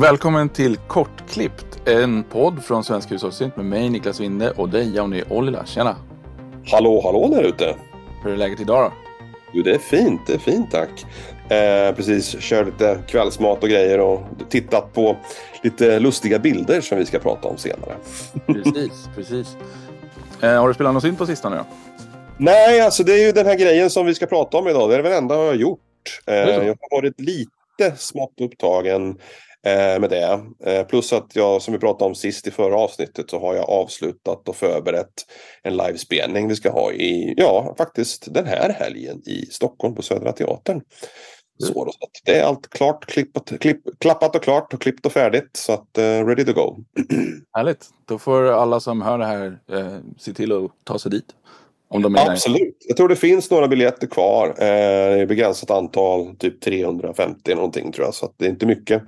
Välkommen till Kortklippt, en podd från Svensk Hushållssynt med mig Niklas Winde och dig Johnny Ollila. Tjena! Hallå, hallå där ute! Hur är läget idag då? Jo, det är fint, det är fint tack. Eh, precis, kör lite kvällsmat och grejer och tittat på lite lustiga bilder som vi ska prata om senare. Precis, precis. Eh, har du spelat något synt på sistone då? Nej, alltså det är ju den här grejen som vi ska prata om idag. Det är det enda jag har gjort. Eh, jag har varit lite smått upptagen med det. Eh, plus att jag, som vi pratade om sist i förra avsnittet, så har jag avslutat och förberett en livespelning vi ska ha i, ja, faktiskt den här helgen i Stockholm på Södra Teatern. Så, då, så det är allt klart, klippat, klipp, klappat och klart och klippt och färdigt. Så att uh, ready to go. Härligt. Då får alla som hör det här eh, se till att ta sig dit. Om de är Absolut. Där. Jag tror det finns några biljetter kvar. Eh, begränsat antal, typ 350 någonting tror jag. Så det är inte mycket.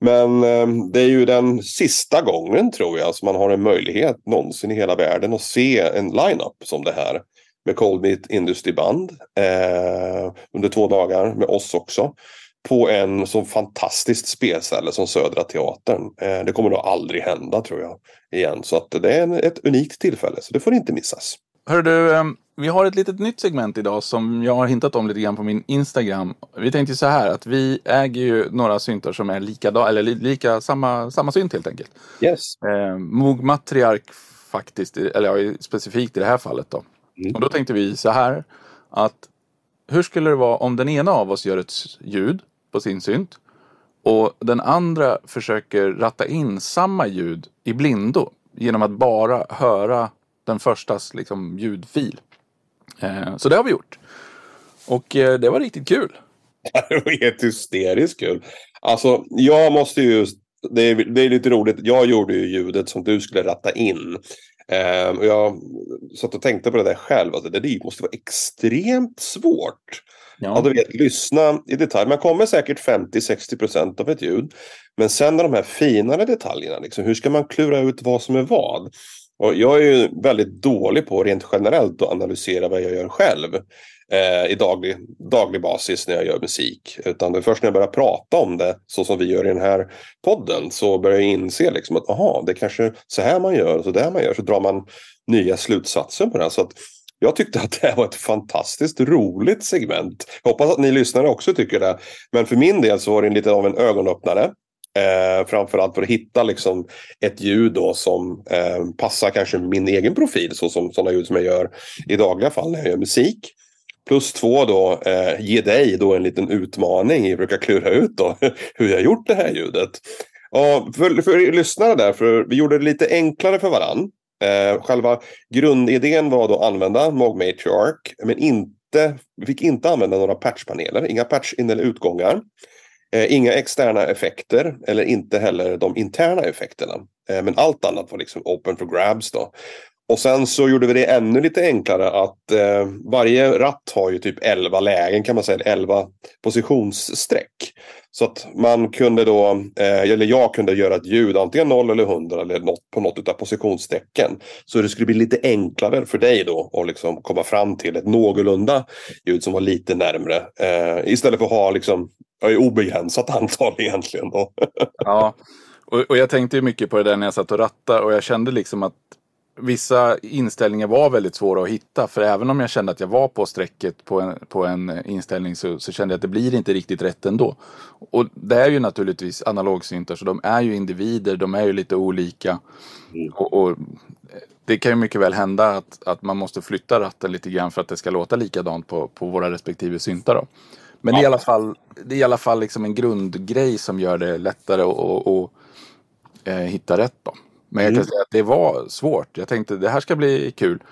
Men eh, det är ju den sista gången tror jag som man har en möjlighet någonsin i hela världen att se en line-up som det här. Med Cold Meat Industry Band. Eh, under två dagar med oss också. På en så fantastiskt spelställe som Södra Teatern. Eh, det kommer nog aldrig hända tror jag. Igen. Så att det är en, ett unikt tillfälle. Så det får inte missas. Hör du, ehm, vi har ett litet nytt segment idag som jag har hintat om lite grann på min Instagram. Vi tänkte så här att vi äger ju några syntar som är lika, eller lika samma, samma synt helt enkelt. Yes. Eh, Moog Matriark faktiskt, eller specifikt i det här fallet då. Mm. Och då tänkte vi så här att hur skulle det vara om den ena av oss gör ett ljud på sin synt och den andra försöker ratta in samma ljud i blindo genom att bara höra den förstas liksom, ljudfil. Eh, så det har vi gjort. Och eh, det var riktigt kul. det var helt hysteriskt kul. Alltså, jag måste ju... Det är, det är lite roligt. Jag gjorde ju ljudet som du skulle ratta in. Eh, och jag satt och tänkte på det där själv. Alltså, det måste vara extremt svårt. Ja. ja, du vet, lyssna i detalj. Man kommer säkert 50-60% av ett ljud. Men sen de här finare detaljerna, liksom, hur ska man klura ut vad som är vad? Och jag är ju väldigt dålig på rent generellt att analysera vad jag gör själv eh, i daglig, daglig basis när jag gör musik. Utan det är först när jag börjar prata om det, så som vi gör i den här podden, så börjar jag inse liksom att aha, det är kanske så här man gör och så där man gör. Så drar man nya slutsatser på det. Så att jag tyckte att det här var ett fantastiskt roligt segment. Jag hoppas att ni lyssnare också tycker det. Men för min del så var det lite av en ögonöppnare. Eh, framförallt för att hitta liksom ett ljud då som eh, passar kanske min egen profil så som sådana ljud som jag gör i dagliga fall när jag gör musik. Plus två då, eh, ge dig då en liten utmaning i att försöka klura ut då hur jag gjort det här ljudet. Och för, för lyssnare där, för vi gjorde det lite enklare för varann. Eh, själva grundidén var då att använda Mog Matriarch, men inte, vi fick inte använda några patchpaneler, inga patch in eller utgångar. Eh, inga externa effekter eller inte heller de interna effekterna. Eh, men allt annat var liksom open for grabs då. Och sen så gjorde vi det ännu lite enklare att eh, varje ratt har ju typ 11 lägen kan man säga, 11 positionsstreck. Så att man kunde då, eh, eller jag kunde göra ett ljud antingen 0 eller 100 eller något, på något av positionsstrecken. Så det skulle bli lite enklare för dig då att liksom komma fram till ett någorlunda ljud som var lite närmre. Eh, istället för att ha liksom obegränsat antal egentligen. ja, och, och jag tänkte ju mycket på det där när jag satt och rattade och jag kände liksom att vissa inställningar var väldigt svåra att hitta. För även om jag kände att jag var på strecket på en, på en inställning så, så kände jag att det blir inte riktigt rätt ändå. Och det är ju naturligtvis analogsyntar så de är ju individer, de är ju lite olika. Mm. Och, och, det kan ju mycket väl hända att, att man måste flytta ratten lite grann för att det ska låta likadant på, på våra respektive syntar. Då. Men ja. det är i alla fall, det är i alla fall liksom en grundgrej som gör det lättare att, eh, hitta rätt. Då. Men jag kan mm. säga att det var svårt. Jag tänkte det här ska bli kul.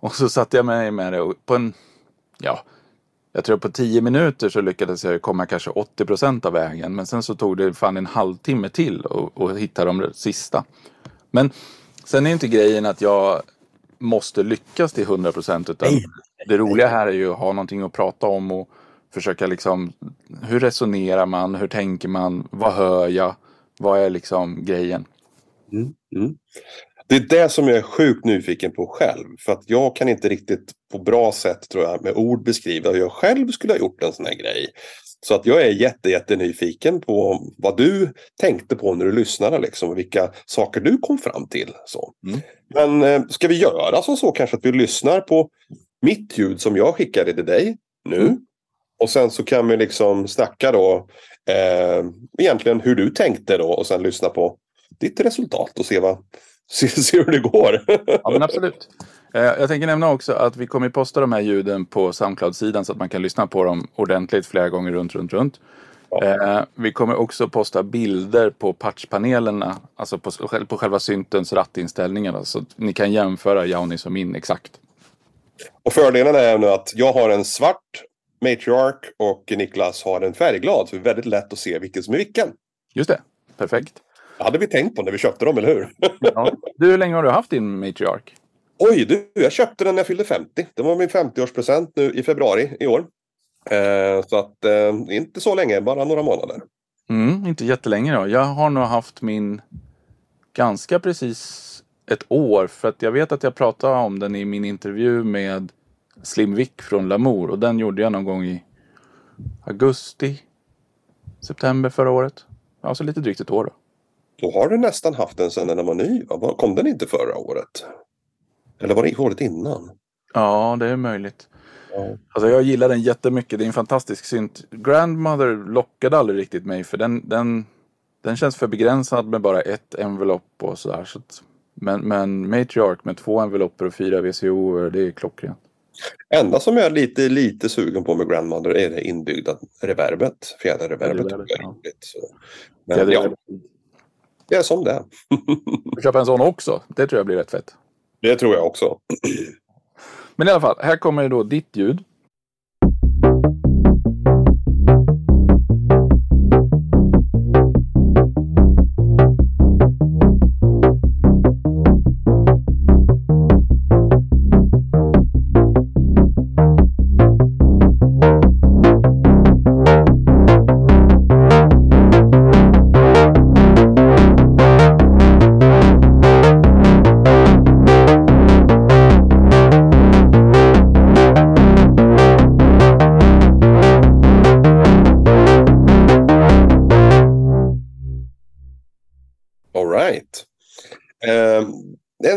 Och så satte jag mig med det och på en, ja, jag tror på tio minuter så lyckades jag komma kanske 80 procent av vägen. Men sen så tog det fan en halvtimme till att hitta de sista. Men sen är inte grejen att jag måste lyckas till 100 procent. Utan det roliga här är ju att ha någonting att prata om och försöka liksom, hur resonerar man, hur tänker man, vad hör jag, vad är liksom grejen? Mm, mm. Det är det som jag är sjukt nyfiken på själv. För att jag kan inte riktigt på bra sätt tror jag med ord beskriva hur jag själv skulle ha gjort en sån här grej. Så att jag är jätte, jätte nyfiken på vad du tänkte på när du lyssnade liksom. Och vilka saker du kom fram till. Så. Mm. Men eh, ska vi göra så, så kanske att vi lyssnar på mitt ljud som jag skickade till dig nu. Mm. Och sen så kan vi liksom snacka då eh, egentligen hur du tänkte då och sen lyssna på ditt resultat och se, vad, se, se hur det går. Ja, men absolut. Eh, Jag tänker nämna också att vi kommer posta de här ljuden på Soundcloud-sidan så att man kan lyssna på dem ordentligt flera gånger runt, runt, runt. Ja. Eh, Vi kommer också posta bilder på patchpanelerna, alltså på, på själva syntens rattinställningar. Så att ni kan jämföra Jaunis och min exakt. Och fördelen är nu att jag har en svart Matriarch och Niklas har en färgglad. Så det är väldigt lätt att se vilken som är vilken. Just det, perfekt. Hade vi tänkt på när vi köpte dem, eller hur? Ja. Du, hur länge har du haft din Matriarch? Oj, du, jag köpte den när jag fyllde 50. Det var min 50-årspresent nu i februari i år. Eh, så att eh, inte så länge, bara några månader. Mm, inte jättelänge då. Jag har nog haft min ganska precis ett år. För att jag vet att jag pratade om den i min intervju med Slim Vic från Lamour. Och den gjorde jag någon gång i augusti, september förra året. Alltså lite drygt ett år då. Då har du nästan haft den sedan den var ny. va? Kom den inte förra året? Eller var det året innan? Ja, det är möjligt. Ja. Alltså jag gillar den jättemycket. Det är en fantastisk synt. Grandmother lockade aldrig riktigt mig för den, den, den känns för begränsad med bara ett envelopp och sådär. Så att, men, men Matriarch med två envelopper och fyra VCO, det är klockrent. Enda som jag är lite, lite sugen på med Grandmother är det inbyggda reverbet. Fjäderreverbet. Fjäderreverbet, ja. Men ja, det är som det är. Köpa en sån också. Det tror jag blir rätt fett. Det tror jag också. Men i alla fall, här kommer då ditt ljud.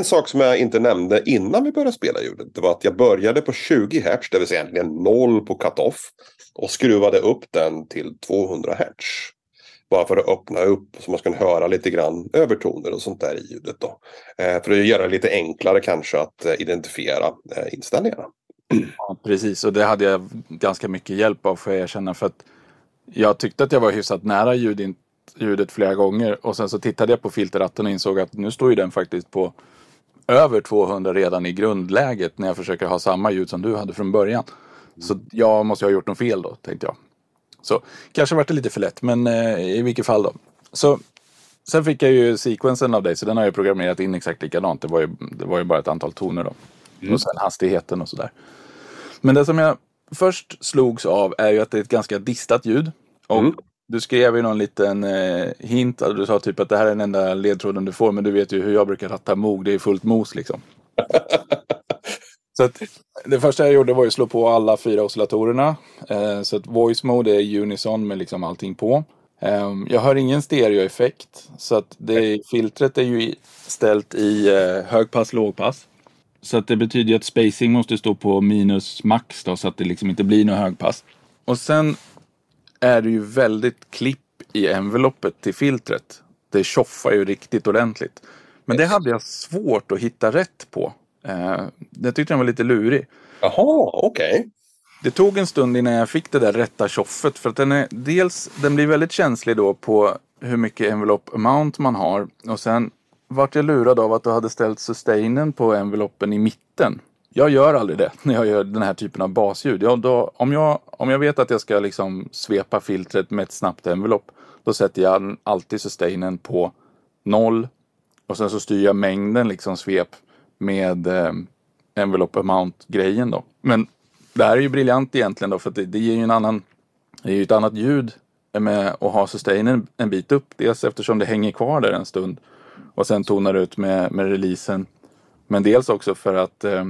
Sak som jag inte nämnde innan vi började spela ljudet. Det var att jag började på 20 Hz, det vill säga egentligen 0 på cut-off. Och skruvade upp den till 200 Hz. Bara för att öppna upp så man ska höra lite grann övertoner och sånt där i ljudet. Då. Eh, för att göra det lite enklare kanske att eh, identifiera eh, inställningarna. Ja, precis, och det hade jag ganska mycket hjälp av får jag erkänna. För att jag tyckte att jag var hyfsat nära ljud, ljudet flera gånger. Och sen så tittade jag på filterratten och insåg att nu står ju den faktiskt på över 200 redan i grundläget när jag försöker ha samma ljud som du hade från början. Så jag måste ha gjort något fel då, tänkte jag. Så kanske vart det lite för lätt, men eh, i vilket fall då. Så sen fick jag ju sequensen av dig, så den har jag programmerat in exakt likadant. Det var ju, det var ju bara ett antal toner då. Och sen hastigheten och sådär. Men det som jag först slogs av är ju att det är ett ganska distat ljud. Och Mm. Du skrev ju någon liten eh, hint, alltså du sa typ att det här är den enda ledtråden du får, men du vet ju hur jag brukar ratta Moog, det är fullt mos liksom. så att det första jag gjorde var ju att slå på alla fyra oscillatorerna. Eh, så att voice mode är unison med liksom allting på. Eh, jag hör ingen stereoeffekt, så att det, filtret är ju ställt i eh, högpass, lågpass. Så att det betyder att spacing måste stå på minus max då, så att det liksom inte blir något högpass. Och sen är det ju väldigt klipp i enveloppet till filtret. Det tjoffar ju riktigt ordentligt. Men det hade jag svårt att hitta rätt på. Eh, det tyckte jag var lite lurig. Jaha, okej. Det tog en stund innan jag fick det där rätta tjoffet. För att den är dels, den blir väldigt känslig då på hur mycket envelope amount man har. Och sen vart jag lurad av att du hade ställt sustainen på enveloppen i mitten. Jag gör aldrig det när jag gör den här typen av basljud. Jag, då, om, jag, om jag vet att jag ska liksom svepa filtret med ett snabbt envelope. Då sätter jag alltid sustainen på noll. Och sen så styr jag mängden liksom svep med eh, envelope amount-grejen då. Men det här är ju briljant egentligen då för att det, det ger ju en annan, det är ju ett annat ljud med att ha sustainen en bit upp. Dels eftersom det hänger kvar där en stund och sen tonar ut med, med releasen. Men dels också för att eh,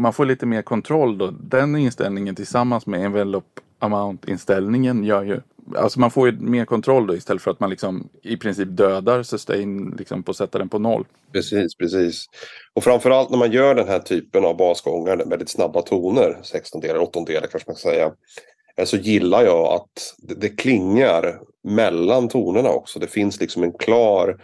man får lite mer kontroll då. Den inställningen tillsammans med envelope amount-inställningen gör ju Alltså man får ju mer kontroll då istället för att man liksom i princip dödar sustain liksom på att sätta den på noll. Precis, precis. Och framförallt när man gör den här typen av basgångar, väldigt snabba toner, 16 delar, 8 delar kanske man ska säga. Eh, så gillar jag att det, det klingar mellan tonerna också. Det finns liksom en klar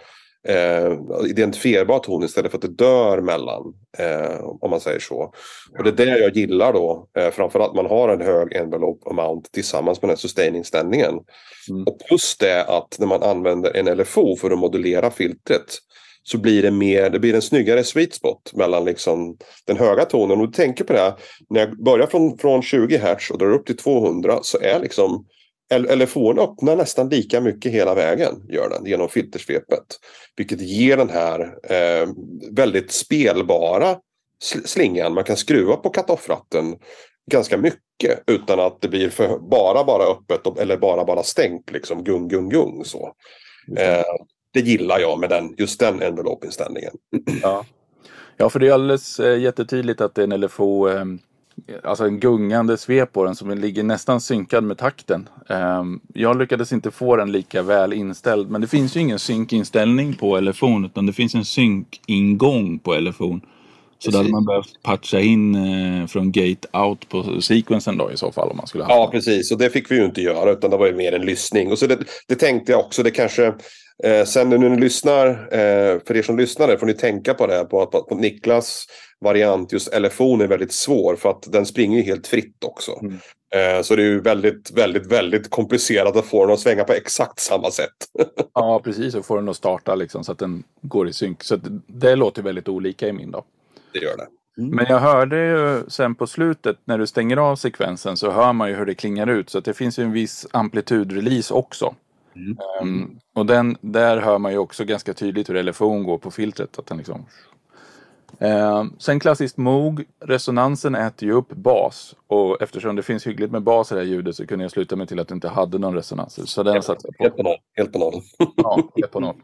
eh, identifierbar ton istället för att det dör mellan. Eh, om man säger så. Och det är det jag gillar då. Eh, framförallt man har en hög envelope amount tillsammans med den här sustaining-ställningen. Mm. Och plus det att när man använder en LFO för att modulera filtret så blir det mer, det blir en snyggare sweet spot mellan liksom den höga tonen. Och du tänker på det, här, när jag börjar från, från 20 Hz och drar upp till 200 så är liksom LFOn öppnar nästan lika mycket hela vägen gör den genom filtersvepet. Vilket ger den här eh, väldigt spelbara slingan. Man kan skruva på cut-off-ratten ganska mycket utan att det blir för bara bara öppet eller bara bara stängt liksom gung gung gung så. Eh, det gillar jag med den, just den envelope-inställningen. Ja. ja, för det är alldeles eh, jättetydligt att det är en LFO eh, alltså en gungande svep på den som ligger nästan synkad med takten. Ehm, jag lyckades inte få den lika väl inställd men det finns ju ingen synkinställning på LFOn utan det finns en synkingång på LFOn. Så då hade man behövt patcha in eh, från gate out på sequensen då i så fall om man skulle ha. Ja precis och det fick vi ju inte göra utan det var ju mer en lyssning. Och så det, det tänkte jag också, det kanske Eh, sen när ni lyssnar, eh, för er som lyssnar får ni tänka på det här på att på, på Niklas variant just LFO är väldigt svår för att den springer ju helt fritt också. Mm. Eh, så det är ju väldigt, väldigt, väldigt komplicerat att få den att svänga på exakt samma sätt. ja, precis. Och få den att starta liksom så att den går i synk. Så det, det låter väldigt olika i min då. Det gör det. Mm. Men jag hörde ju sen på slutet när du stänger av sekvensen så hör man ju hur det klingar ut. Så att det finns ju en viss amplitudrelease också. Mm. Um, och den, där hör man ju också ganska tydligt hur LFO'n går på filtret. Att den liksom... Uh, sen klassiskt Moog, resonansen äter ju upp bas. Och eftersom det finns hyggligt med bas i det här ljudet så kunde jag sluta mig till att det inte hade någon resonans. Så den jag på. Helt på noll. Helt på noll. ja, helt på noll.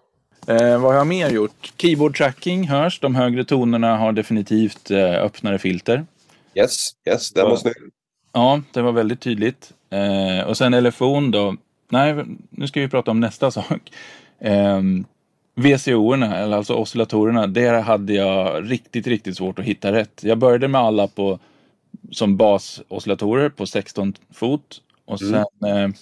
Uh, vad har jag mer gjort? Keyboard tracking hörs. De högre tonerna har definitivt uh, öppnare filter. Yes, yes, det var snyggt. Ja, det var väldigt tydligt. Eh, och sen LFO'n då nej, nu ska vi prata om nästa sak. Eh, VCO-erna, eller alltså oscillatorerna, där hade jag riktigt, riktigt svårt att hitta rätt. Jag började med alla på, som basoscillatorer på 16 fot och mm. sen mm. eh,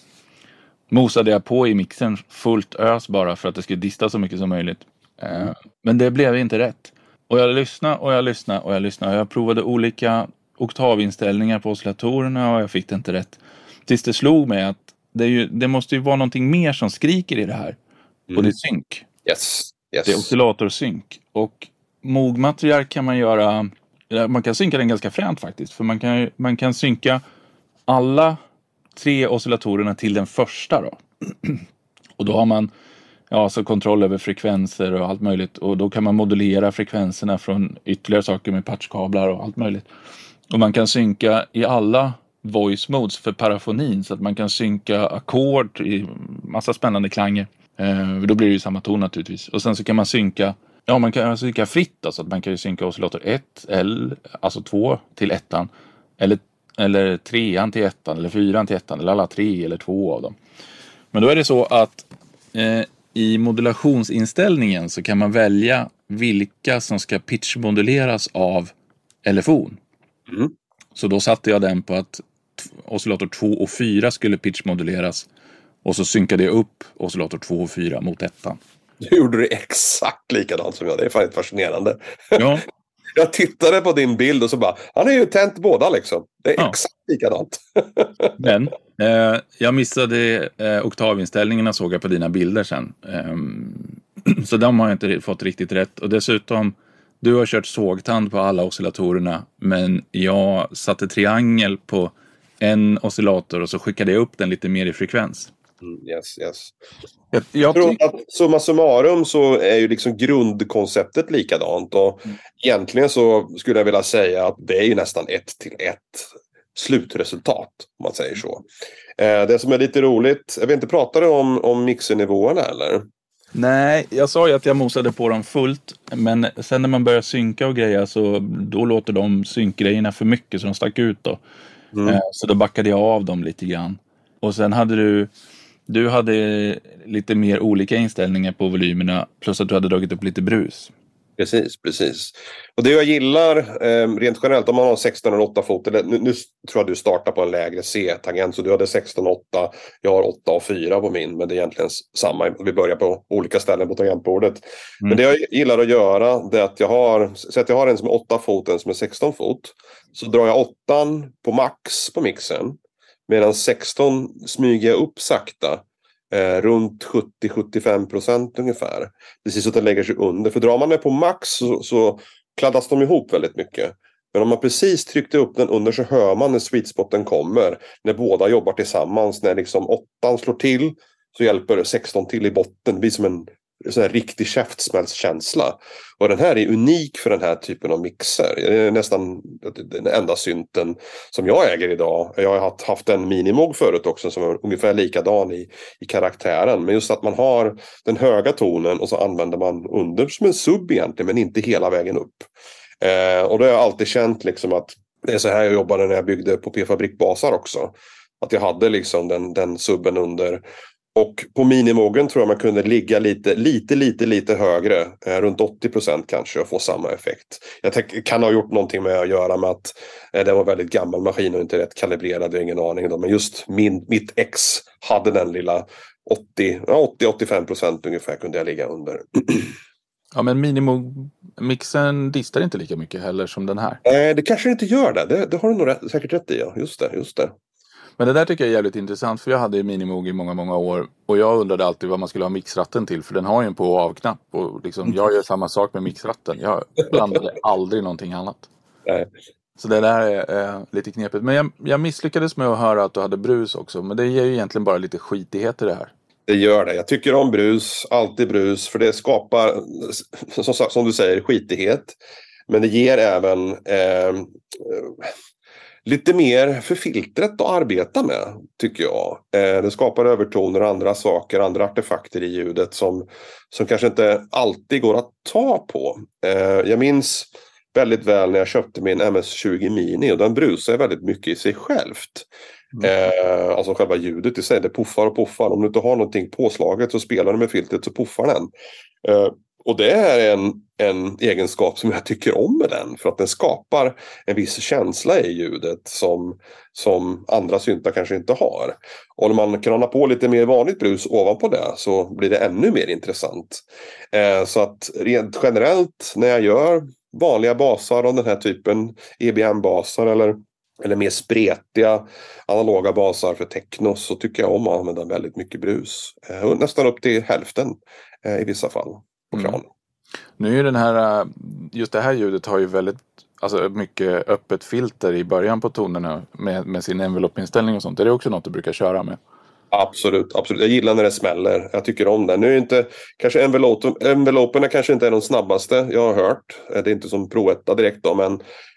mosade jag på i mixen fullt ös bara för att det skulle dista så mycket som möjligt. Eh, mm. Men det blev inte rätt. Och jag lyssnade och jag lyssnade och jag lyssnade. Jag provade olika oktavinställningar på oscillatorerna och jag fick det inte rätt. Tills det slog mig att det, ju, det, måste ju vara någonting mer som skriker i det här. Mm. Och det är synk. Yes. yes. Det är oscillatorsynk. Och mogmatriark kan man göra, man kan synka den ganska fränt faktiskt. För man kan, man kan synka alla tre oscillatorerna till den första då. och då har man ja, så kontroll över frekvenser och allt möjligt. Och då kan man modulera frekvenserna från ytterligare saker med patchkablar och allt möjligt. Och man kan synka i alla voice modes för parafonin så att man kan synka ackord i massa spännande klanger. Eh, då blir det ju samma ton naturligtvis. Och sen så kan man synka Ja, man kan synka fritt. Alltså att man kan ju synka oscillator 1, L, alltså 2 till ettan. Eller, eller trean till ettan, eller fyran till ettan, eller alla tre eller två av dem. Men då är det så att eh, i modulationsinställningen så kan man välja vilka som ska pitchmoduleras av LFO. Mm. Så då satte jag den på att oscillator 2 och 4 skulle pitchmoduleras. Och så synkade jag upp oscillator 2 och 4 mot ettan. Du gjorde det exakt likadant som jag. Det är fan fascinerande. Ja. Jag tittade på din bild och så bara, han har ju tänt båda liksom. Det är ja. exakt likadant. Men eh, jag missade eh, oktavinställningarna såg jag på dina bilder sen. Eh, så de har jag inte fått riktigt rätt. Och dessutom, du har kört sågtand på alla oscillatorerna. Men jag satte triangel på en oscillator och så skickade jag upp den lite mer i frekvens. Mm, yes, yes. Jag, jag tror att summa summarum så är ju liksom grundkonceptet likadant. Och mm. Egentligen så skulle jag vilja säga att det är ju nästan ett till ett slutresultat. Om man säger så. Eh, det som är lite roligt, jag vet inte, pratade du om, om mixernivåerna eller? Nej, jag sa ju att jag mosade på dem fullt. Men sen när man börjar synka och grejer så då låter de synkgrejerna för mycket så de stack ut då. Mm. Eh, så då backade jag av dem lite grann. Och sen hade du du hade lite mer olika inställningar på volymerna plus att du hade dragit upp lite brus. Precis, precis. Och det jag gillar eh, rent generellt om man har 16 eller 8 fot. Eller, nu, nu, tror jag du startar på en lägre C-tangent så du hade 16 och 8. Jag har 8 och 4 på min men det är egentligen samma. Vi börjar på olika ställen på tangentbordet. Mm. Men det jag gillar att göra det är att jag har, så att jag har en som är 8 fot och en som är 16 fot. Så drar jag 8 på max på mixen. Medan 16 smyger jag upp sakta Eh, runt 70-75 procent ungefär. Precis så att den lägger sig under. För drar man det på max så, så kladdas de ihop väldigt mycket. Men om man precis tryckte upp den under så hör man när sweet spoten kommer. När båda jobbar tillsammans. När liksom åttan slår till så hjälper 16 till i botten. Det blir som en så här riktig käftsmällskänsla. Och den här är unik för den här typen av mixer. Det är nästan den enda synten som jag äger idag. Jag har haft en Minimog förut också som är ungefär likadan i, i karaktären. Men just att man har den höga tonen och så använder man under som en sub egentligen men inte hela vägen upp. Eh, och då har jag alltid känt liksom att det är så här jag jobbade när jag byggde på P-fabrikbasar också. Att jag hade liksom den, den subben under och på minimogen tror jag man kunde ligga lite, lite, lite, lite högre. Eh, runt 80 procent kanske och få samma effekt. Jag tänk, kan ha gjort någonting med att göra med att eh, det var väldigt gammal maskin och inte rätt kalibrerad. Jag har ingen aning. Då. Men just min, mitt X hade den lilla 80-85 procent ungefär kunde jag ligga under. Ja men Minimo-mixen distar inte lika mycket heller som den här. Nej det kanske inte gör det. Det, det har du nog rätt, säkert rätt i. Ja. Just det, just det. Men det där tycker jag är jävligt intressant för jag hade Minimoog i många, många år och jag undrade alltid vad man skulle ha mixratten till för den har ju en på och av-knapp och liksom, jag gör samma sak med mixratten. Jag blandade aldrig någonting annat. Nej. Så det där är eh, lite knepigt. Men jag, jag, misslyckades med att höra att du hade brus också. Men det ger ju egentligen bara lite skitighet i det här. Det gör det. Jag tycker om brus, alltid brus. För det skapar, som, som du säger, skitighet. Men det ger även eh, lite mer för filtret att arbeta med, tycker jag. Eh, det skapar övertoner och andra saker, andra artefakter i ljudet som, som kanske inte alltid går att ta på. Eh, jag minns väldigt väl när jag köpte min MS-20 Mini och den brusar väldigt mycket i sig självt. Mm. Eh, alltså själva ljudet i sig, det puffar och puffar. Om du inte har någonting påslaget så spelar du med filtret så puffar den. Eh, och det är en, en egenskap som jag tycker om med den. För att den skapar en viss känsla i ljudet som, som andra syntar kanske inte har. Och om man kranar på lite mer vanligt brus ovanpå det så blir det ännu mer intressant. Eh, så att rent generellt när jag gör vanliga basar av den här typen, EBM-basar eller eller mer spretiga analoga basar för techno så tycker jag om att använda väldigt mycket brus. Eh, nästan upp till hälften eh, i vissa fall på. Mm. Nu är den här, just det här ljudet har ju väldigt alltså mycket öppet filter i början på tonerna med, med sin envelope-inställning och sånt. Är det också något du brukar köra med? Absolut, absolut. Jag gillar när det smäller. Jag tycker om det. Nu är inte, kanske enveloperna kanske inte är de snabbaste jag har hört. Det är inte som Pro 1 direkt då, men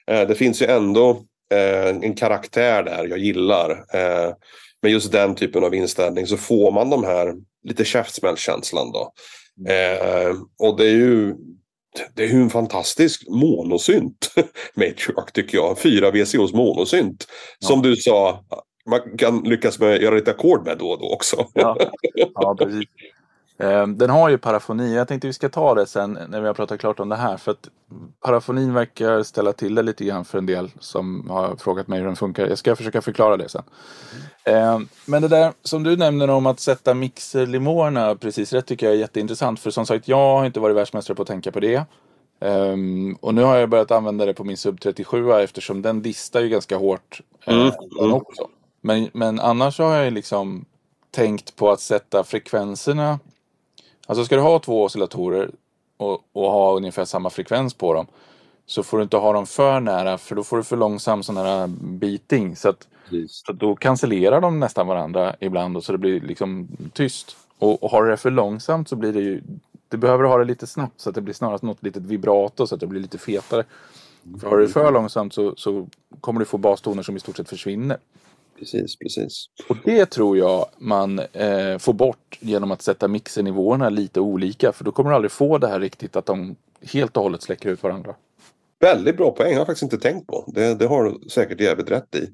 eh, det finns ju ändå eh, en karaktär där jag gillar. Eh, med just den typen av inställning så får man de här lite käftsmällkänslan då. Eh, och det är ju det är ju en fantastisk monosynt Matriarch tycker jag. Fyra VCOs monosynt. Ja. Som du sa, man kan lyckas med göra lite ackord med då och då också. Ja, ja precis. Ehm, den har ju parafoni. Jag tänkte vi ska ta det sen när vi har pratat klart om det här. För att parafonin verkar ställa till det lite grann för en del som har frågat mig hur den funkar. Jag ska försöka förklara det sen. Mm. Men det där som du nämner om att sätta mixerlimorna precis rätt tycker jag är jätteintressant. För som sagt, jag har inte varit världsmästare på att tänka på det. Um, och nu har jag börjat använda det på min Sub 37 eftersom den distar ju ganska hårt. Uh, mm. Också. Men, men annars har jag liksom tänkt på att sätta frekvenserna Alltså ska du ha två oscillatorer och, och, ha ungefär samma frekvens på dem så får du inte ha dem för nära för då får du för långsam sån här beating. Så, att, så då cancellerar de nästan varandra ibland och så det blir liksom tyst. Och, och har du det för långsamt så blir det ju du behöver ha det lite snabbt så att det blir snarast något litet vibrato så att det blir lite fetare. För har du det för långsamt så, så kommer du få bastoner som i stort sett försvinner. Precis, precis. Och det tror jag man eh, får bort genom att sätta mixernivåerna lite olika. För då kommer du aldrig få det här riktigt att de helt och hållet släcker ut varandra. Väldigt bra poäng, jag har faktiskt inte tänkt på. Det, det har du säkert jävligt rätt i.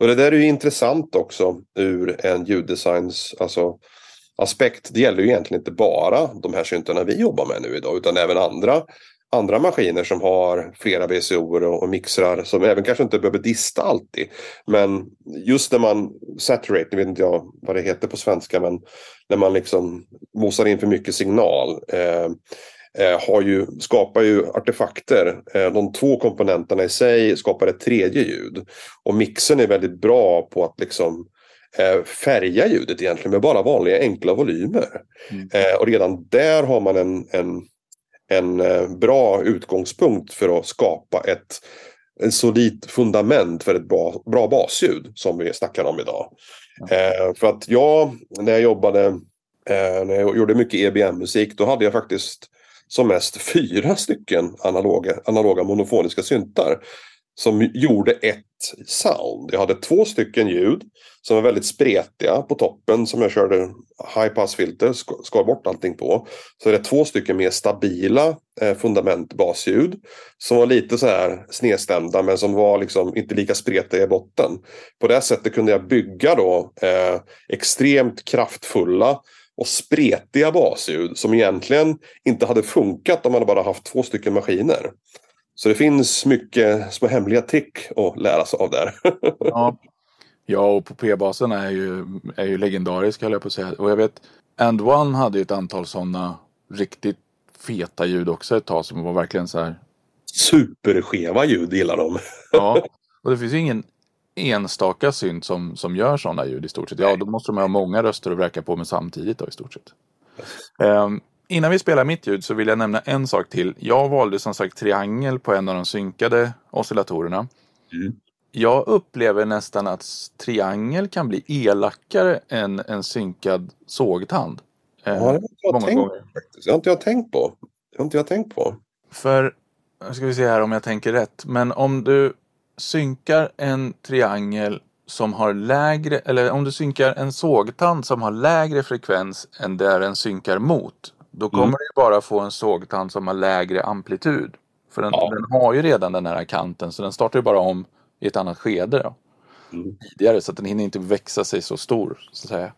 Och det där är ju intressant också ur en ljuddesigns alltså, aspekt. Det gäller ju egentligen inte bara de här syntarna vi jobbar med nu idag utan även andra, andra maskiner som har flera VCO och, och mixrar som även kanske inte behöver dista alltid. Men just när man saturate, nu vet inte jag vad det heter på svenska, men när man liksom mosar in för mycket signal. Eh, eh, har ju, skapar ju artefakter. Eh, de två komponenterna i sig skapar ett tredje ljud. Och mixen är väldigt bra på att liksom eh, färga ljudet egentligen med bara vanliga enkla volymer. Mm. Och redan där har man en, en, en eh, bra utgångspunkt för att skapa ett en solid fundament för ett bra, bra basljud som vi snackar om idag. Mm. för att jag, när jag jobbade, när jag gjorde mycket EBM-musik, då hade jag faktiskt som mest fyra stycken analoga, analoga monofoniska syntar. Som gjorde ett sound. Jag hade två stycken ljud som var väldigt spretiga på toppen som jag körde high pass filter, skar bort allting på. Så det är två stycken mer stabila eh, fundament basljud som var lite så här snedstämda men som var liksom inte lika spretiga i botten. På det sättet kunde jag bygga då eh, extremt kraftfulla och spretiga basljud som egentligen inte hade funkat om man bara haft två stycken maskiner. Så det finns mycket små hemliga trick att lära sig av där. ja. ja, och på P-basen är ju, är ju legendarisk höll jag på att säga. Och jag vet, And One hade ju ett antal sådana riktigt feta ljud också ett tag som var verkligen så här. Superskeva ljud gillar de. ja, och det finns ju ingen enstaka synt som, som gör sådana ljud i stort sett. Ja, då måste de ha många röster att vräka på med samtidigt då i stort sett. Um, innan vi spelar mitt ljud så vill jag nämna en sak till. Jag valde som sagt triangel på en av de synkade oscillatorerna. Mm. Jag upplever nästan att triangel kan bli elakare än en synkad sågtand. Ja, det har jag, många tänkt, gånger. Det har inte jag tänkt på. Det har inte jag tänkt på. För, nu ska vi se här om jag tänker rätt. Men om du synkar en triangel som har lägre, eller om du synkar en sågtand som har lägre frekvens än där den synkar mot. Då kommer mm. du bara få en sågtand som har lägre amplitud. För den, ja. den har ju redan den här kanten så den startar ju bara om i ett annat skede. Då. Mm. Tidigare så att den hinner inte växa sig så stor. Så att säga.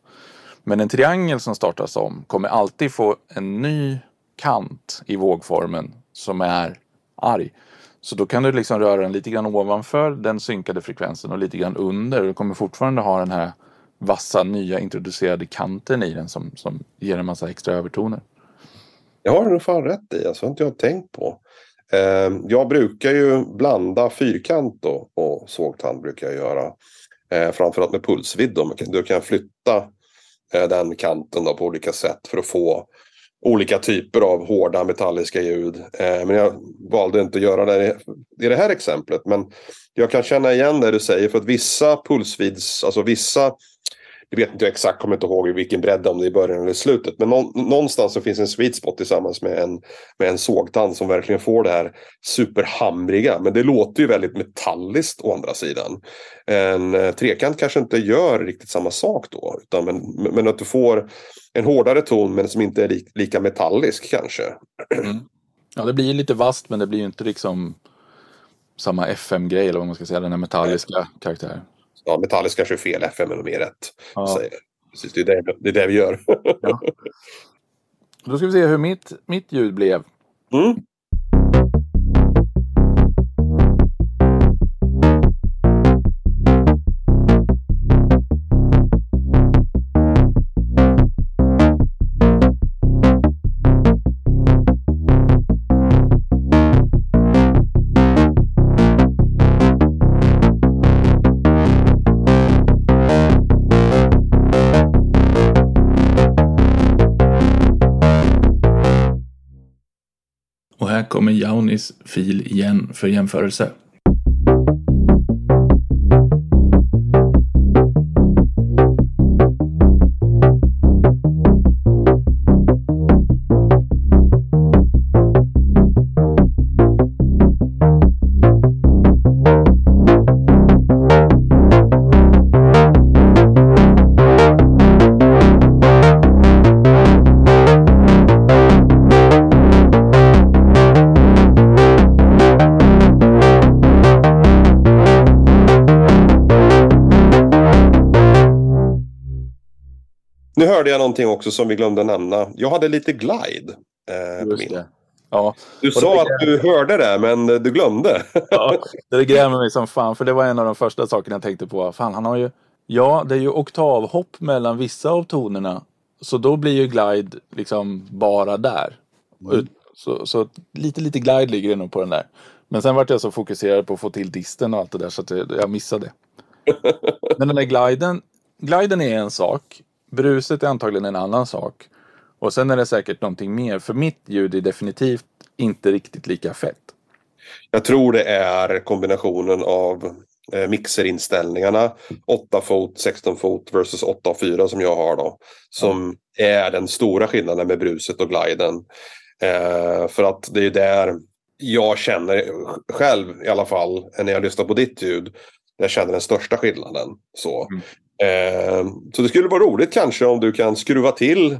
Men en triangel som startas om kommer alltid få en ny kant i vågformen som är arg. Så då kan du liksom röra den lite grann ovanför den synkade frekvensen och lite grann under. Du kommer fortfarande ha den här vassa nya introducerade kanten i den som, som ger en massa extra övertoner. Det har du fan rätt i, alltså har inte jag tänkt på. Eh, jag brukar ju blanda fyrkant då, och sågtand brukar jag göra. Eh, framförallt med pulsvidd då. Du kan flytta eh, den kanten då på olika sätt för att få olika typer av hårda metalliska ljud. Eh, men jag valde inte att göra det i det här exemplet. Men jag kan känna igen det du säger för att vissa pulsvids, alltså vissa jag vet inte exakt, kommer inte ihåg vilken bredd om det är i början eller slutet. Men någonstans så finns en sweet spot tillsammans med en, med en sågtand som verkligen får det här superhamriga. Men det låter ju väldigt metalliskt å andra sidan. En eh, trekant kanske inte gör riktigt samma sak då. Utan men, men att du får en hårdare ton men som inte är li, lika metallisk kanske. Mm. Ja, det blir lite vast men det blir ju inte liksom samma FM-grej eller vad man ska säga, den här metalliska karaktären ja, Metallica kör fel, FM är mer rätt. Ja. Precis, det, är det, det är det vi gör. ja. Då ska vi se hur mitt, mitt ljud blev. Mm. Kommer fil igen för jämförelse. Någonting också som vi glömde nämna. Jag hade lite glide. Eh, Just min. Ja, Du sa att du hörde det, men du glömde. ja, det grämer mig som fan. För det var en av de första sakerna jag tänkte på. Fan, han har ju... Ja, det är ju oktavhopp mellan vissa av tonerna. Så då blir ju glide liksom bara där. Ut- Så, så lite, lite glide ligger det nog på den där. Men sen vart jag så fokuserad på att få till disten och allt det där så att jag, missade. Men den där gliden, gliden är en sak. Bruset är antagligen en annan sak. Och sen är det säkert någonting mer. För mitt ljud är definitivt inte riktigt lika fett. Jag tror det är kombinationen av eh, mixerinställningarna 8 fot, 16 fot versus 8 och 4 som jag har då. Som är den stora skillnaden med bruset och gliden. Eh, för att det är där jag känner själv i alla fall när jag lyssnar på ditt ljud. Jag känner den största skillnaden. Så. Mm. Eh, så det skulle vara roligt kanske om du kan skruva till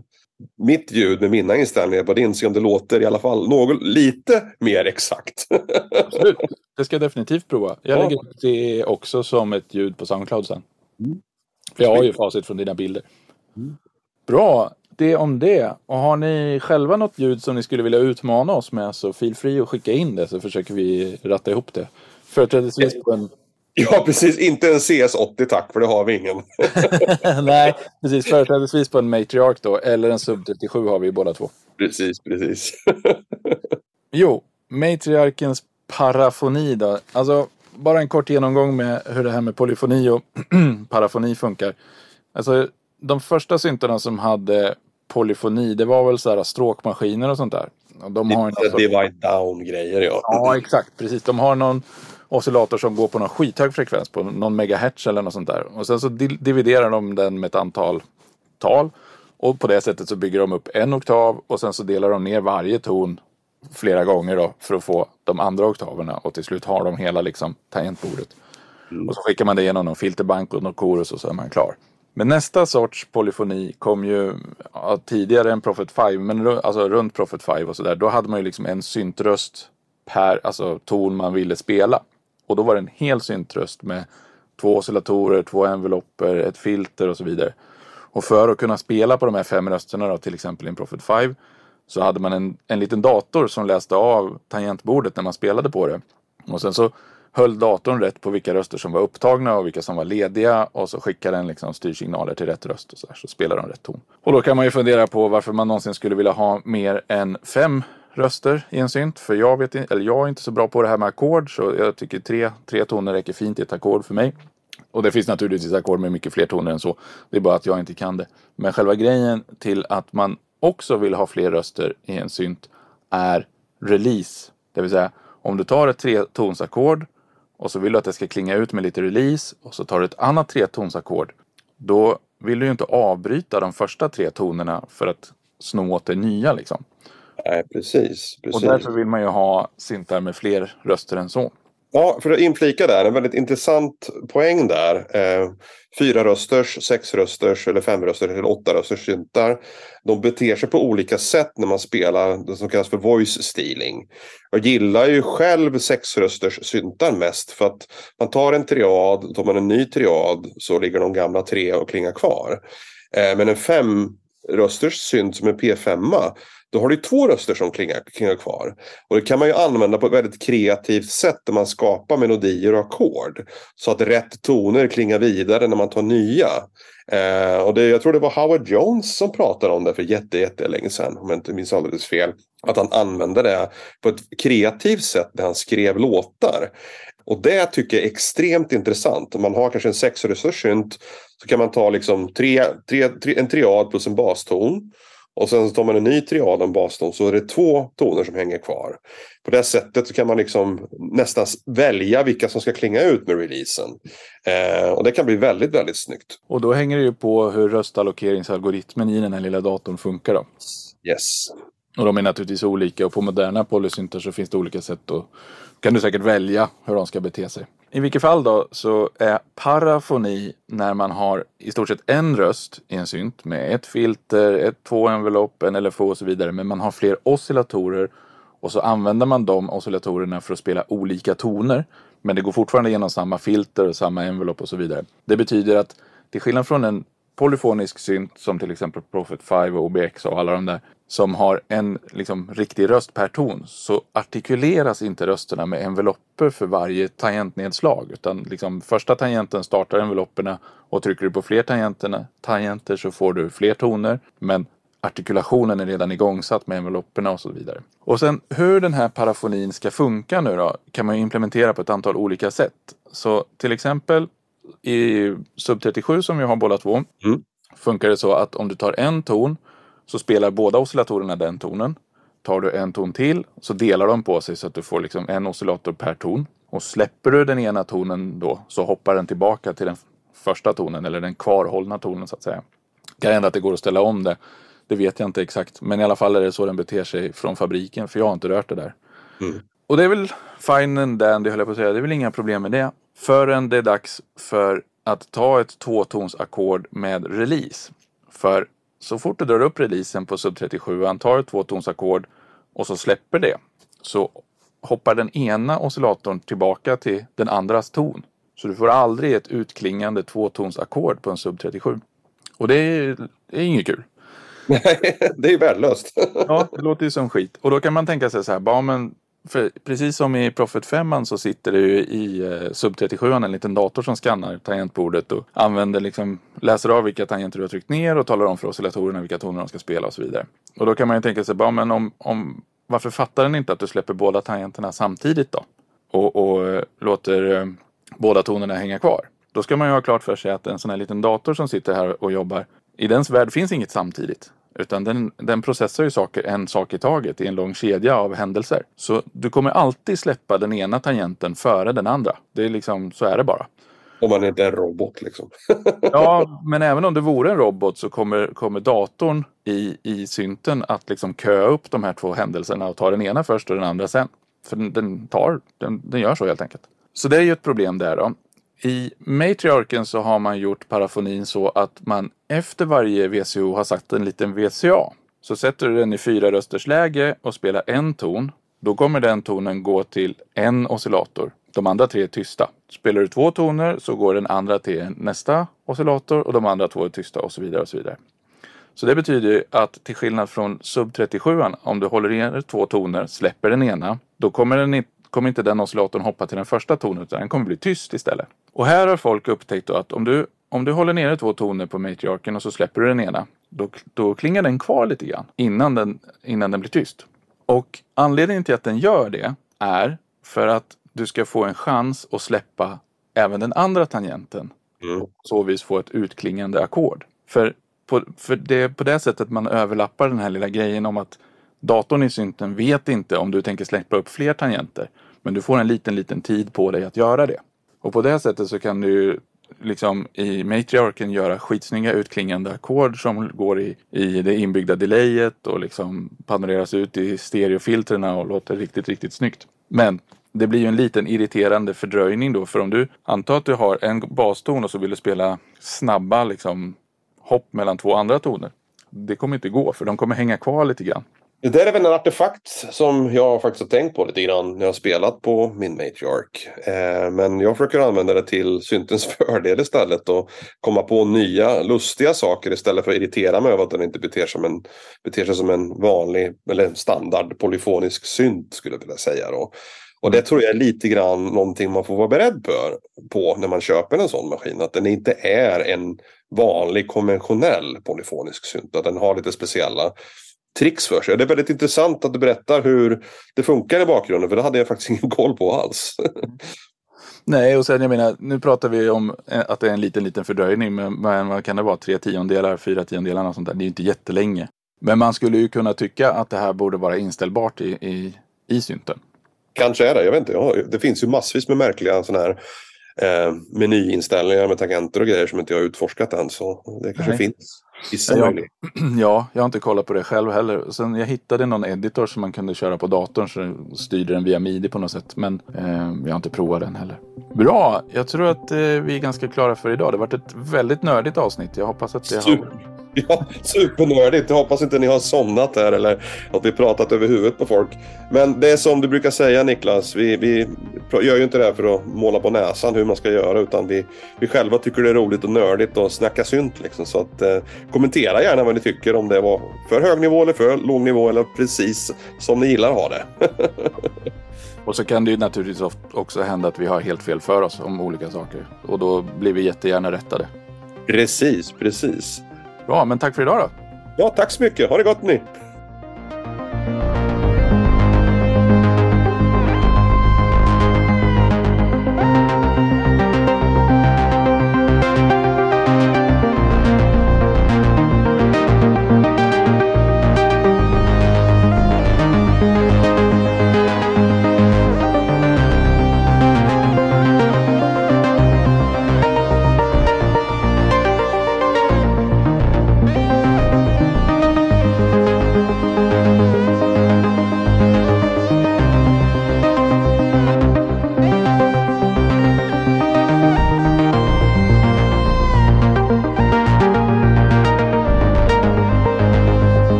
mitt ljud med mina inställningar på din. Se om det låter i alla fall något, lite mer exakt. Absolut. Det ska jag definitivt prova. Jag Ja. lägger det också som ett ljud på Soundcloud sen. Mm. Jag har ju facit från dina bilder. Mm. Bra, det om det. Och har ni själva något ljud som ni skulle vilja utmana oss med så feel free att skicka in det så försöker vi ratta ihop det. Företrädesvis på en... Ja, precis. Inte en CS80 tack, för det har vi ingen. Nej, precis. Företrädesvis på en Matriarch då. Eller en Sub 37 har vi ju båda två. precis, precis. Jo, matriarkens parafoni då. Alltså, bara en kort genomgång med hur det här med polyfoni och parafoni funkar. Alltså, de första syntarna som hade polyfoni, det var väl så här stråkmaskiner och sånt där. Och de har Lite inte divide down-grejer, ja. Ja, exakt. Precis. De har någon oscillator som går på någon skithög frekvens, på någon megahertz eller något sånt där. Och sen så di- dividerar de den med ett antal tal. Och på det sättet så bygger de upp en oktav och sen så delar de ner varje ton flera gånger då för att få de andra oktaverna och till slut har de hela liksom tangentbordet. Och så skickar man det genom någon filterbank och någon chorus och så är man klar. Men nästa sorts polyfoni kom ju ja, tidigare än Prophet 5, men alltså runt Prophet 5 och sådär. Då hade man ju liksom en syntröst per alltså, ton man ville spela. Och då var det en hel syntröst med två oscillatorer, två envelopper, ett filter och så vidare. Och för att kunna spela på de här fem rösterna då, till exempel i en Prophet 5, så hade man en, en liten dator som läste av tangentbordet när man spelade på det. Och sen så höll datorn rätt på vilka röster som var upptagna och vilka som var lediga och så skickade den liksom styrsignaler till rätt röst och så, här, så spelade de rätt ton. Och då kan man ju fundera på varför man någonsin skulle vilja ha mer än fem röster i en synt. För jag, vet, inte- eller jag är inte så bra på det här med ackord så jag tycker tre, tre toner räcker fint i ett ackord för mig. Och det finns naturligtvis ackord med mycket fler toner än så. Det är bara att jag inte kan det. Men själva grejen till att man också vill ha fler röster i en synt är release. Det vill säga om du tar ett tretonsackord och så vill du att det ska klinga ut med lite release och så tar du ett annat tretonsackord. Då vill du ju inte avbryta de första tre tonerna för att sno åt det nya liksom. Nej, precis. Och precis. därför vill man ju ha syntar med fler röster än så. Ja, för att inflika där, en väldigt intressant poäng där. Eh, fyra rösters, sex rösters eller fem rösters eller åtta rösters syntar. De beter sig på olika sätt när man spelar det som kallas för voice stealing. Jag gillar ju själv sexrösters syntar mest för att man tar en triad, tar man en ny triad så ligger de gamla tre och klingar kvar. Eh, men en fem rösters synt som en P5 då har du två röster som klingar, klingar kvar. Och det kan man ju använda på ett väldigt kreativt sätt där man skapar melodier och ackord. Så att rätt toner klingar vidare när man tar nya. Eh, och det, jag tror det var Howard Jones som pratade om det för jätte, jättelänge sedan. Om jag inte minns alldeles fel. Att han använde det på ett kreativt sätt när han skrev låtar. Och det tycker jag är extremt intressant. Om man har kanske en sexrösterssynt så kan man ta liksom tre, tre, tre, en triad plus en baston. Och sen så tar man en ny triad en baston så är det två toner som hänger kvar. På det sättet så kan man liksom nästan välja vilka som ska klinga ut med releasen. Eh, och det kan bli väldigt, väldigt snyggt. Och då hänger det ju på hur röstallokeringsalgoritmen i den här lilla datorn funkar då. Yes. Och de är naturligtvis olika och på moderna polysyntar så finns det olika sätt och kan du säkert välja hur de ska bete sig. I vilket fall då så är parafoni när man har i stort sett en röst i en synt med ett filter, ett två envelopp, en LFO och så vidare. Men man har fler oscillatorer och så använder man de oscillatorerna för att spela olika toner. Men det går fortfarande genom samma filter och samma envelop och så vidare. Det betyder att till skillnad från en polyfonisk synt som till exempel Prophet 5 och OBX och alla de där som har en liksom, riktig röst per ton så artikuleras inte rösterna med envelopper för varje tangentnedslag. Utan liksom, första tangenten startar envelopperna och trycker du på fler tangenterna, tangenter så får du fler toner. Men artikulationen är redan igångsatt med envelopperna och så vidare. Och sen hur den här parafonin ska funka nu då kan man implementera på ett antal olika sätt. Så till exempel i Sub 37 som vi har båda två mm. funkar det så att om du tar en ton så spelar båda oscillatorerna den tonen. Tar du en ton till så delar de på sig så att du får liksom en oscillator per ton. Och släpper du den ena tonen då så hoppar den tillbaka till den första tonen eller den kvarhållna tonen så att säga. Det kan hända att det går att ställa om det. Det vet jag inte exakt. Men i alla fall är det så den beter sig från fabriken för jag har inte rört det där. Mm. Och det är väl fine and dandy höll jag på att säga. Det är väl inga problem med det. Förrän det är dags för att ta ett tvåtonsackord med release. För så fort du drar upp releasen på sub 37 tar ett tvåtonsackord och så släpper det så hoppar den ena oscillatorn tillbaka till den andras ton. Så du får aldrig ett utklingande tvåtonsackord på en sub 37. Och det är, det är inget kul. Nej, det är värdelöst. ja, det låter ju som skit. Och då kan man tänka sig så här, bara men för precis som i Profit 5 så sitter det ju i eh, Sub 37 en liten dator som skannar tangentbordet och använder liksom, läser av vilka tangenter du har tryckt ner och talar om för oscillatorerna vilka toner de ska spela och så vidare. Och då kan man ju tänka sig, bara, men om, om, varför fattar den inte att du släpper båda tangenterna samtidigt då? Och, och eh, låter eh, båda tonerna hänga kvar. Då ska man ju ha klart för sig att en sån här liten dator som sitter här och jobbar, i dens värld finns inget samtidigt. Utan den, den processar ju saker en sak i taget i en lång kedja av händelser. Så du kommer alltid släppa den ena tangenten före den andra. Det är liksom, så är det bara. Om man inte är en robot liksom. ja, men även om det vore en robot så kommer, kommer datorn i, i synten att liksom köa upp de här två händelserna och ta den ena först och den andra sen. För den, den tar, den, den gör så helt enkelt. Så det är ju ett problem där då. I matriarken så har man gjort parafonin så att man efter varje VCO har satt en liten VCA. Så sätter du den i fyra rösters läge och spelar en ton. Då kommer den tonen gå till en oscillator. De andra tre är tysta. Spelar du två toner så går den andra till nästa oscillator och de andra två är tysta och så vidare och så vidare. Så det betyder att till skillnad från sub 37 om du håller ner två toner, släpper den ena, då kommer den inte kommer inte den oscillatorn hoppa till den första tonen utan den kommer bli tyst istället. Och här har folk upptäckt att om du, om du håller nere två toner på matriarken och så släpper du den ena, då, då klingar den kvar lite grann innan den, innan den blir tyst. Och anledningen till att den gör det är för att du ska få en chans att släppa även den andra tangenten. Mm. Och så vis få ett utklingande ackord. För, på, för det är på det sättet man överlappar den här lilla grejen om att datorn i synten vet inte om du tänker släppa upp fler tangenter. Men du får en liten, liten tid på dig att göra det. Och på det sättet så kan du liksom i matriarken göra skitsnygga utklingande ackord som går i, i det inbyggda delayet och liksom panoreras ut i stereofiltrerna och låter riktigt, riktigt snyggt. Men det blir ju en liten irriterande fördröjning då för om du antar att du har en baston och så vill du spela snabba liksom hopp mellan två andra toner. Det kommer inte gå för de kommer hänga kvar lite grann. Det där är väl en artefakt som jag faktiskt har tänkt på lite grann när jag har spelat på min Matriark. Eh, men jag försöker använda det till syntens fördel istället och komma på nya lustiga saker istället för att irritera mig över att den inte beter, som en, beter sig som en vanlig eller standard polyfonisk synt skulle jag vilja säga. Då. Och det tror jag är lite grann någonting man får vara beredd på, på när man köper en sån maskin. Att den inte är en vanlig konventionell polyfonisk synt. Att den har lite speciella tricks för sig. Det är väldigt intressant att du berättar hur det funkar i bakgrunden för det hade jag faktiskt ingen koll på alls. Nej, och sen jag menar, nu pratar vi om att det är en liten, liten fördröjning, men, vad kan det vara, tre tiondelar, fyra tiondelar och sånt där. Det är ju inte jättelänge. Men man skulle ju kunna tycka att det här borde vara inställbart i, i, i synten. Kanske är det, jag vet inte. Ja, det finns ju massvis med märkliga sådana här eh, menyinställningar med tangenter och grejer som inte jag har utforskat än. Så det kanske Nej. finns. Jag, ja, jag har inte kollat på det själv heller. Sen jag hittade någon editor som man kunde köra på datorn så styrde den via midi på något sätt. Men eh, jag har inte provat den heller. Bra, jag tror att eh, vi är ganska klara för idag. Det har varit ett väldigt nördigt avsnitt. Jag hoppas att det har Ja, supernördigt. Jag hoppas inte ni har somnat här eller att vi pratat över huvudet på folk. Men det är som du brukar säga Niklas, vi, vi gör ju inte det här för att måla på näsan hur man ska göra utan vi, vi själva tycker det är roligt och nördigt och snacka synt liksom. Så att eh, kommentera gärna vad ni tycker om det var för hög nivå eller för låg nivå eller precis som ni gillar att ha det. Och så kan det ju naturligtvis också hända att vi har helt fel för oss om olika saker. Och då blir vi jättegärna rättade. Precis, precis. Bra, men tack för idag då. Ja, tack så mycket. Ha det gott ni.